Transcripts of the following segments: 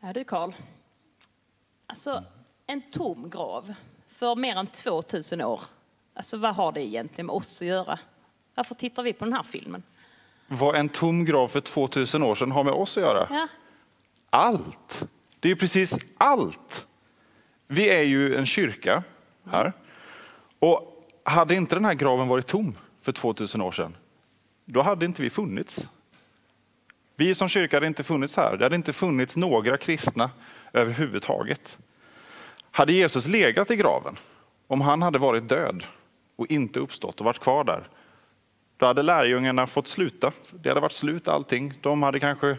Ja du Karl. Alltså en tom grav för mer än 2000 år. Alltså vad har det egentligen med oss att göra? Varför tittar vi på den här filmen? Vad en tom grav för 2000 år sedan har med oss att göra? Ja, Allt. Det är ju precis allt. Vi är ju en kyrka här. Och hade inte den här graven varit tom för 2000 år sedan, då hade inte vi funnits. Vi som kyrka hade inte funnits här. Det hade inte funnits några kristna överhuvudtaget. Hade Jesus legat i graven, om han hade varit död och inte uppstått och varit kvar där, då hade lärjungarna fått sluta. Det hade varit slut allting. De hade kanske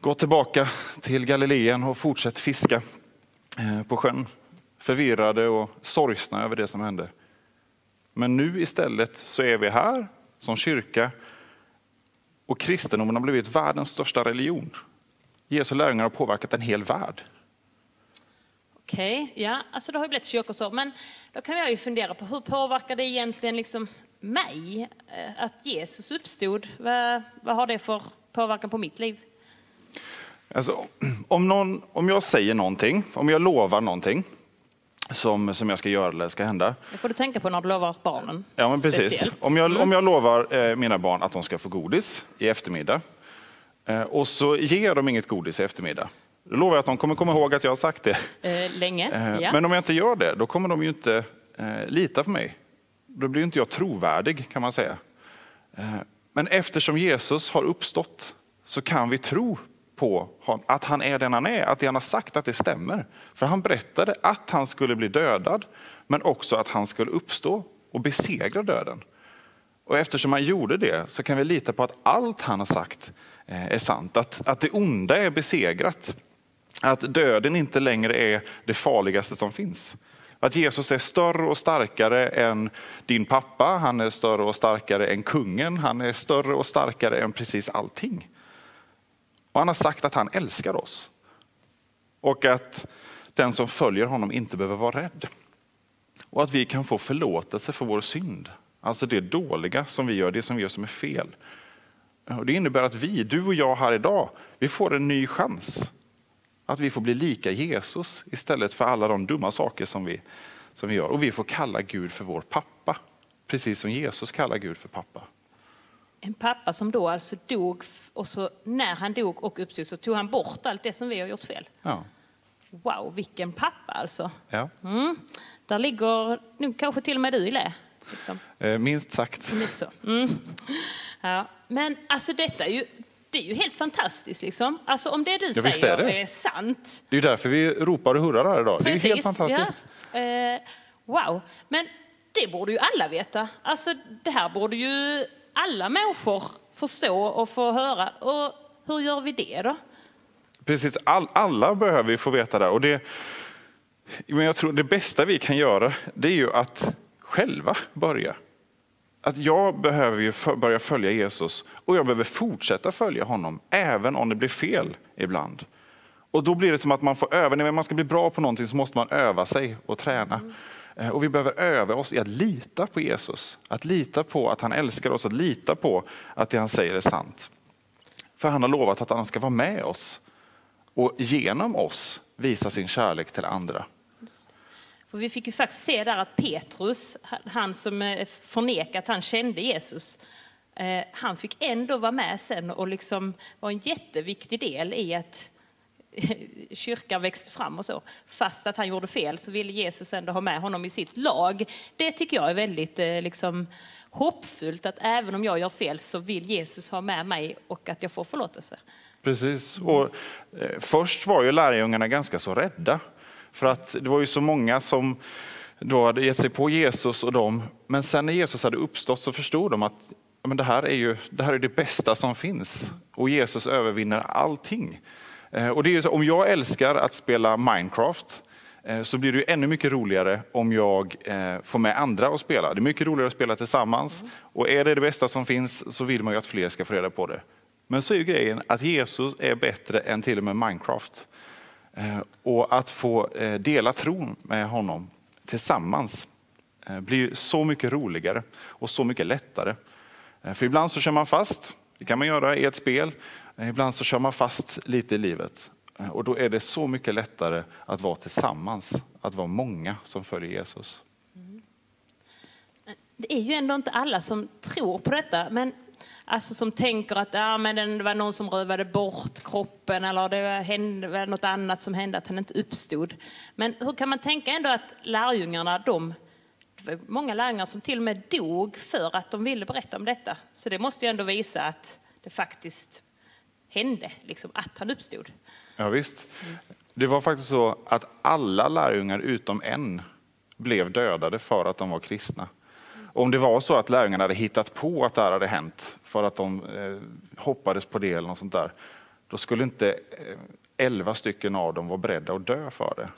gått tillbaka till Galileen och fortsatt fiska eh, på sjön. Förvirrade och sorgsna över det som hände. Men nu istället så är vi här som kyrka och kristendomen har blivit världens största religion. Jesu lärjungar har påverkat en hel värld. okej. Ja, alltså det har ju blivit kyrkor så. Men då kan jag ju fundera på hur påverkar det egentligen liksom mig eh, att Jesus uppstod? Vad, vad har det för påverkan på mitt liv? Alltså, om, någon, om jag säger någonting, om jag lovar någonting som, som jag ska göra eller ska hända. Det får du tänka på när du lovar barnen. Ja, men precis. Speciellt. Om jag, om jag lovar eh, mina barn att de ska få godis i eftermiddag eh, och så ger jag dem inget godis i eftermiddag. Då lovar jag att de kommer komma ihåg att jag har sagt det. Eh, länge, Eh, ja. Men om jag inte gör det, då kommer de ju inte eh, lita på mig. Då blir inte jag trovärdig kan man säga. Eh, men eftersom Jesus har uppstått så kan vi tro på att han är den han är, att det han har sagt att det stämmer. För han berättade att han skulle bli dödad, men också att han skulle uppstå och besegra döden. Och eftersom han gjorde det så kan vi lita på att allt han har sagt eh, är sant. Att, att det onda är besegrat. Att döden inte längre är det farligaste som finns. Att Jesus är större och starkare än din pappa, han är större och starkare än kungen, han är större och starkare än precis allting. Och han har sagt att han älskar oss. Och att den som följer honom inte behöver vara rädd. Och att vi kan få förlåtelse för vår synd. Alltså det dåliga som vi gör, det som vi gör som är fel. Och det innebär att vi, du och jag här idag, vi får en ny chans. Att vi får bli lika Jesus istället för alla de dumma saker som vi, som vi gör. Och vi får kalla Gud för vår pappa. Precis som Jesus kallar Gud för pappa. En pappa som då alltså dog och så när han dog och uppstod så tog han bort allt det som vi har gjort fel. Ja. Wow, vilken pappa alltså. Ja. Mm. Där ligger nog kanske till och med du i lä. Liksom. Eh, Minst sagt. Lite så. Mm. Ja. Men alltså detta är ju, det är ju helt fantastiskt liksom. Alltså om det du Ja, säger är är, det. sant. Det är därför vi ropar och hurrar här idag. Det är helt fantastiskt. Ja. Eh, wow, men det borde ju alla veta. Alltså det här borde ju alla människor förstå och få höra. Och hur gör vi det då? Precis, all, alla behöver ju få veta det. Och det. Men jag tror det bästa vi kan göra det är ju att själva börja. Att jag behöver ju för, börja följa Jesus och jag behöver fortsätta följa honom även om det blir fel ibland. Och då blir det som att man får öva. När man ska bli bra på någonting så måste man öva sig och träna. Eh, och vi behöver öva oss i att lita på Jesus. Att lita på att han älskar oss, att lita på att det han säger är sant. För han har lovat att han ska vara med oss och genom oss visa sin kärlek till andra. För vi fick ju faktiskt se där att Petrus, han som eh, förnekat att han kände Jesus, eh, han fick ändå vara med sen och liksom var en jätteviktig del i att kyrkan växte fram och så. Fast att han gjorde fel så ville Jesus ändå ha med honom i sitt lag. Det tycker jag är väldigt eh, liksom, hoppfullt att även om jag gör fel så vill Jesus ha med mig och att jag får förlåtelse. Precis. Och, eh, först var ju lärjungarna ganska så rädda. För att det var ju så många som då hade gett sig på Jesus och dem. Men sen när Jesus hade uppstått så förstod de att men det, här är ju, det här är det bästa som finns och Jesus övervinner allting. Eh, och det är så, om jag älskar att spela Minecraft eh, så blir det ju ännu mycket roligare om jag eh, får med andra att spela. Det är mycket roligare att spela tillsammans och är det det bästa som finns så vill man ju att fler ska få reda på det. Men så är ju grejen att Jesus är bättre än till och med Minecraft. Och att få dela tron med honom tillsammans blir så mycket roligare och så mycket lättare. För ibland så kör man fast, det kan man göra i ett spel, ibland så kör man fast lite i livet. Och då är det så mycket lättare att vara tillsammans, att vara många som följer Jesus. Mm. Det är ju ändå inte alla som tror på detta, men alltså som tänker att ja, men det var någon som rövade bort kroppen eller det var något annat som hände, att han inte uppstod. Men hur kan man tänka ändå att lärjungarna, de det var många lärjungar som till och med dog för att de ville berätta om detta. Så det måste ju ändå visa att det faktiskt hände, liksom, att han uppstod. Ja, visst. Det var faktiskt så att alla lärjungar utom en blev dödade för att de var kristna. Om det var så att lärjungarna hade hittat på att det här hade hänt för att de eh, hoppades på det eller något sånt där, då skulle inte eh, elva stycken av dem vara beredda att dö för det.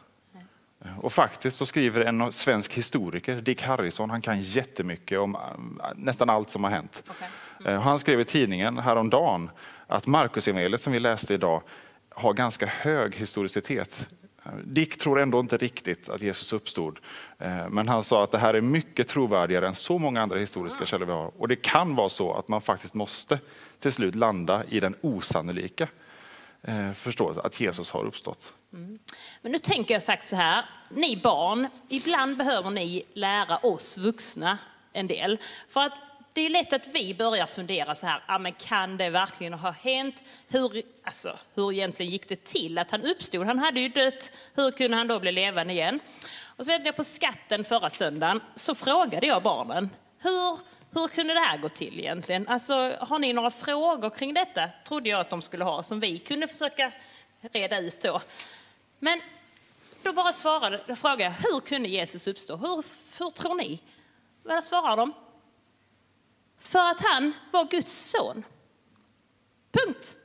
Och faktiskt så skriver en svensk historiker, Dick Harrison, han kan jättemycket om äh, nästan allt som har hänt. Okay. Mm. Han skrev i tidningen häromdagen att Markusevangeliet som vi läste idag har ganska hög historicitet. Dick tror ändå inte riktigt att Jesus uppstod, eh, men han sa att det här är mycket trovärdigare än så många andra historiska källor vi har. Och det kan vara så att man faktiskt måste till slut landa i den osannolika eh, förståelse att Jesus har uppstått. Mm. Men nu tänker jag faktiskt så här, ni barn, ibland behöver ni lära oss vuxna en del. För att det är lätt att vi börjar fundera så här, ah, men kan det verkligen ha hänt? Hur, alltså, hur egentligen gick det till att han uppstod? Han hade ju dött, hur kunde han då bli levande igen? Och så vet jag på skatten förra söndagen så frågade jag barnen, hur hur kunde det här gå till egentligen? Alltså, har ni några frågor kring detta? Trodde jag att de skulle ha, som vi kunde försöka reda ut då. Men då bara svarade, då frågade jag, hur kunde Jesus uppstå? Hur, hur tror ni? Vad svarar de? För att han var Guds son. Punkt.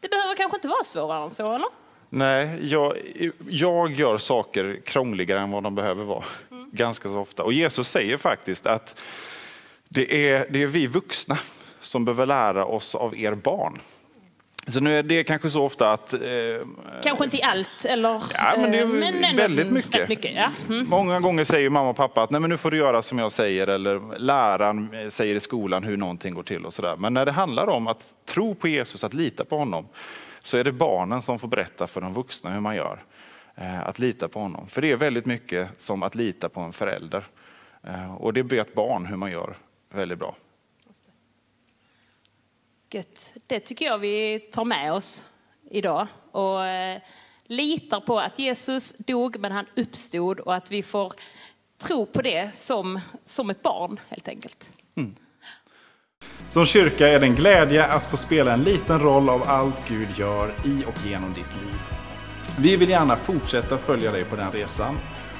Det behöver kanske inte vara svårare än så, eller? Nej, jag, jag gör saker krångligare än vad de behöver vara. Mm. Ganska så ofta. Och Jesus säger faktiskt att det är, det är vi vuxna som behöver lära oss av er barn. Så nu är det kanske så ofta att... Eh, kanske inte i allt, eller? Ja, men det är eh, men väldigt mycket. mycket ja. mm. Många gånger säger mamma och pappa att Nej, men nu får du göra som jag säger, eller läraren säger i skolan hur någonting går till och sådär. Men när det handlar om att tro på Jesus, att lita på honom, så är det barnen som får berätta för de vuxna hur man gör. Eh, att lita på honom. För det är väldigt mycket som att lita på en förälder. Eh, och det vet barn hur man gör väldigt bra. Gött. Det tycker jag vi tar med oss idag. Och eh, litar på att Jesus dog men han uppstod och att vi får tro på det som, som ett barn helt enkelt. Mm. Som kyrka är det en glädje att få spela en liten roll av allt Gud gör i och genom ditt liv. Vi vill gärna fortsätta följa dig på den resan.